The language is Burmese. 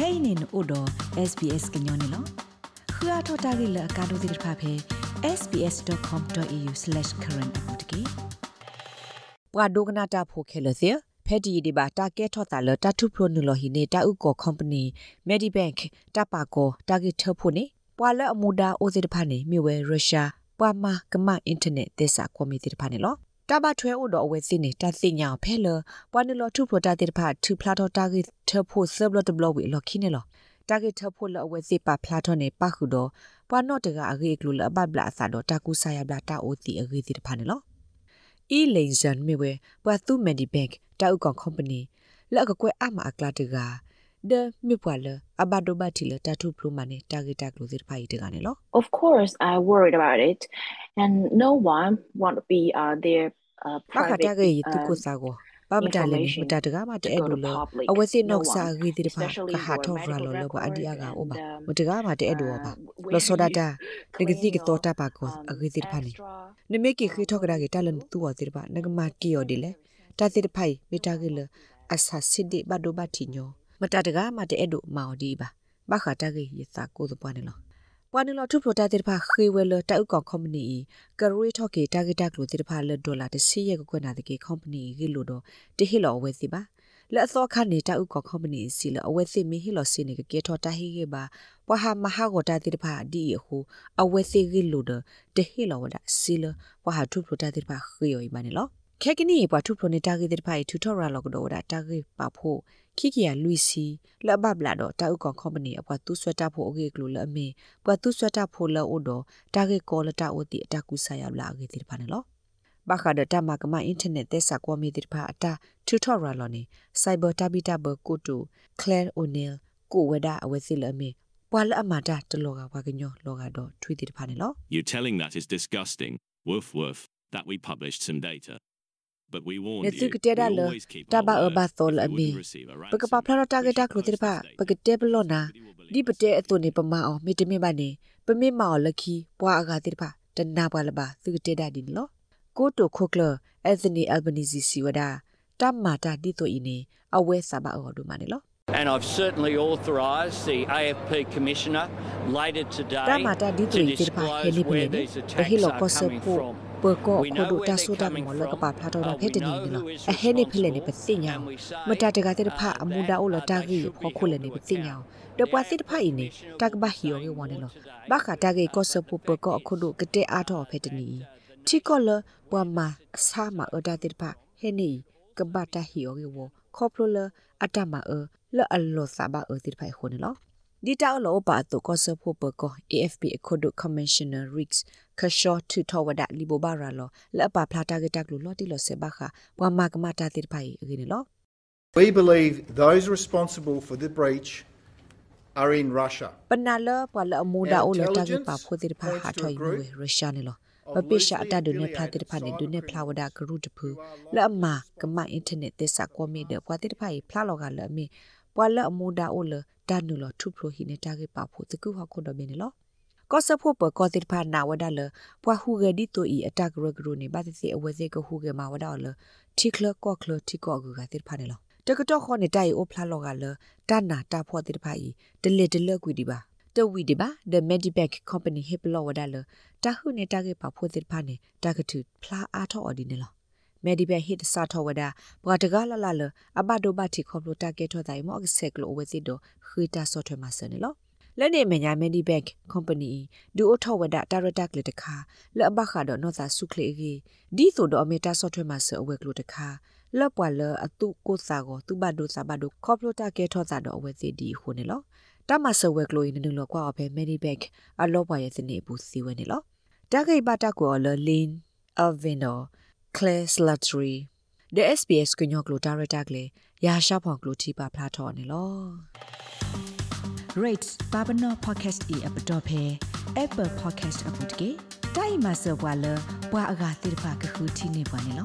kainin odo sbs gnyone lo khua thota gi la ka do dir pha phe sbs.com.au/current apotki ပဝဒုကနာတာဖိုခဲလစီဖက်ဒီဒီဘာတာကဲထော့တာလတာထုပရိုနူလိုဟီနေတာဥကော company medibank တပါကောတာဂီထဖို့နေပွာလအမူဒါအိုစစ်တဖာနေမြေဝဲရုရှားပွာမာကမအင်တာနက်သစ္စာကွန်မီတီတဖာနေလော တဘထွဲဥတော်အဝဲစင်းနေတာသိညာဖဲလပွာနူလိုထုပရိုတာတေတဖာထူဖလာတော့တာဂီထဖို့ဆပ်လတ်ဘလော့ဝီလော်ခိနေလောတာဂီထဖို့လအဝဲစီပါဖလာတော့နေပါခုတော့ပွာနော့တကအဂေကလူလအဘဘလာဆာတော့တာကူဆာယဘလာတာအိုတီအဂေတီတဖာနေလောအီလိန်ဇန်မြေဝဲပွာသူမန်ဒီဘက်တာဥကောင် company လောက်ကကွဲအမအကလာတကဒမြပွာလအဘဒိုဘတီလတာထုပလိုမနဲ့တာဂက်တာကလိုစစ်ဖိုင်တကနေလော Of course I worried about it and no one want to be uh their uh ဘာခ private တာကရတူကိုစာကိုဘာမတလည်းမတတကမတဲ့အဲ့လိုလောအဝစီနော့စာဂီတိဖာကဟာထောရလောလောဘာအဒီယာကအိုဘာမတကမတဲ့အဲ့လိုဘာလောစောဒတာတကတိကတော့တာပါကောအဂီတိဖာနေနမေကိခိထောကရာကတလန်တူဝတိဘာနကမကီယောဒီလေတာတိဖိုင်မီတာကလအဆာစစ်ဒီဘဒိုဘတီညောမတတကမတဲ့အဲ့လိုမောင်ဒီဘာဘာခတာကရစာကိုသပွားနေလော ပွာနလထုပရိုတာတိဖာခေဝဲလတောက်ကောင်ကွန်ပဏီကရီထော့ကေတာဂက်တာကလိုတိဖာလဒေါ်လာတစီရဲ့ကွနာတကေကွန်ပဏီဂီလိုတော့တဟီလောဝဲစီပါလက်သောခနေတောက်ကောင်ကွန်ပဏီစီလအဝဲစီမီဟီလောစီနေကေထော်တာဟီကေပါပွာဟာမဟာကိုတာတိဖာဒီယဟူအဝဲစီဂီလိုတော့တဟီလောဝဒစီလပွာဟာထုပရိုတာတိဖာခေယောမနေလော ခဲကနီပွားထုပရိုနေတာဂေတိဖာထူထော်ရာလောကတော့တာတာဂေပါဖို့ခိကီယာလူစီလဘဘလာတော့တာဥကောင်ကွန်ပဏီအပွားသူဆွတ်တာဖို့အဂေကလိုလအမေပွားသူဆွတ်တာဖို့လောအိုတော့တာဂေကောလတာအိုတီအတကူဆာယလာအဂေတိဖာနော်ဘာခါဒတာမကမအင်တာနက်သက်စာကွန်မီတိဖာအတာတူထော်ရာလောနေစိုက်ဘာတာဘီတာဘကိုတူကလဲအိုနီလ်ကိုဝဒါအဝဲစီလအမေပွာလအမတာတလောကဝါကညောလောကတော့ထွေးတိဖာနေလော You telling that is disgusting. Woof woof. That we published some data. But we warned Ne you. tu kitera we lo, always keep taba our e ba word. tol If a you bi. wouldn't receive a Pagka pa ransom, plano taga we should tak lo publish pa the data. pagka teblo na Nobody will believe di us. pete ato ni pamao mi te mi ba ni pe mi mao la ki pwa aga tir pa tan na pa la ba tu te da din lo ko to kho klo Anthony Albanese si wada tam ma ta di to ini awe sa ba o do ma ni lo And I've certainly authorised the AFP Commissioner later today ta ma ta di to to i tir pa he disclose ni where pe ni these pe attacks hi lo are ko se coming po from. Pe ko We ko know do where ta they're so da coming mo lo ka pa from, pha to da uh, phe we te ni know ni lo who is a he ni phele ni pe responsible, sin nya and we say, ma ta te ga te pha uh, amu da o lo that, ta uh, gi they should pho be khu le held ni to pe sin nya account. de pwa The si te pha i ni Commissioner ta ka ba was hi yo ge saying wa ni lo more today ba kha ta ge ko that se the pu pe ko fact khu do is ke te a tho phe te ni chi ko lo pwa ma sa ma o da te pha he ni ka ba ta hi yo ge wo kho plo lo ata ma e lo a lo sa ba e te pha ho ni lo ဒီတောက်လောပါတော့ကောဆဖို့ပကော AFP အခုဒု Commissioner Riggs ခရှော့ထူထောဝဒလီဘဘာရာလောလက်ပါဖလာတာကတက်လို့လော်တီလောဆေဘာခဝါမကမတာတိဖိုင်အင်းလော We believe those responsible for the breach are in Russia. ပနာလပလအမူဒါအိုလတာကပါဖိုတိဖာဟာထွိုင်မွေရုရှားနေလောပပိရှာအတဒုနေဖလာတိဖာနေဒုနေဖလာဝဒကရုတဖူလက်အမကမအင်တာနက်သစ္စာကွန်မီဒပွာတိဖိုင်ဖလာလောကလအမီ ပွာလအမူဒါအိုလဒါနုလောထုပရိုဟိနေတာကပါဖိုတကူဟခုဒမင်းလောကောဆဖို့ပကောတိဖာနာဝဒါလပွာဟူဂဒီတိုဤအတကရဂရုနေဘာတိစီအဝစေကဟူဂမဝဒါလတီကလကောကလတီကောဂူကတိဖာနေလောတကတော့ခေါနေတိုင်အိုဖလာလောကလတနာတာဖောတိဖာဤဒလေဒလကွီဒီပါတဝီဒီပါ the mediback company hip law wada le ta hu ne ta ge pa pho tit pha ne ta ga tu phla a tho odi ne lo mediback hit sa tho wada bwa ta ga la la le aba do ba ti khop lo ta ge tho dai mo ak sek lo we sit do khu ta so thwe ma se ne lo လက်နေမညာ Medibank Company ဒူအထောဝဒတာရတက်လေတခါလက်အဘခါတော့နော်သာစုခလေကြီးဒီဆိုတော့အမီတာ software မှာဆအဝဲကလို့တခါလက်ပွာလအတုကိုစာကိုသူဘဒုစာဘဒုကော့ပလိုတာကဲထောတာတော့အဝဲစီဒီခုနေလောတမဆဝဲကလို့နေလို့ကွာအဖေ Medibank အလောပွာရဲ့စနေဘူးစီဝဲနေလောတခိတ်ပါတကောလလင်း Alvino Claire Slattery the SBS ကညောကလို့တာရတက်လေရာရှာဖောင်ကလို့တီပါဖလာထော်နေလော rates babano podcast e app dot phe apple podcast app dot ke dai ma so bwa lo bwa aga tir pha ka khu thi ne bwa ne lo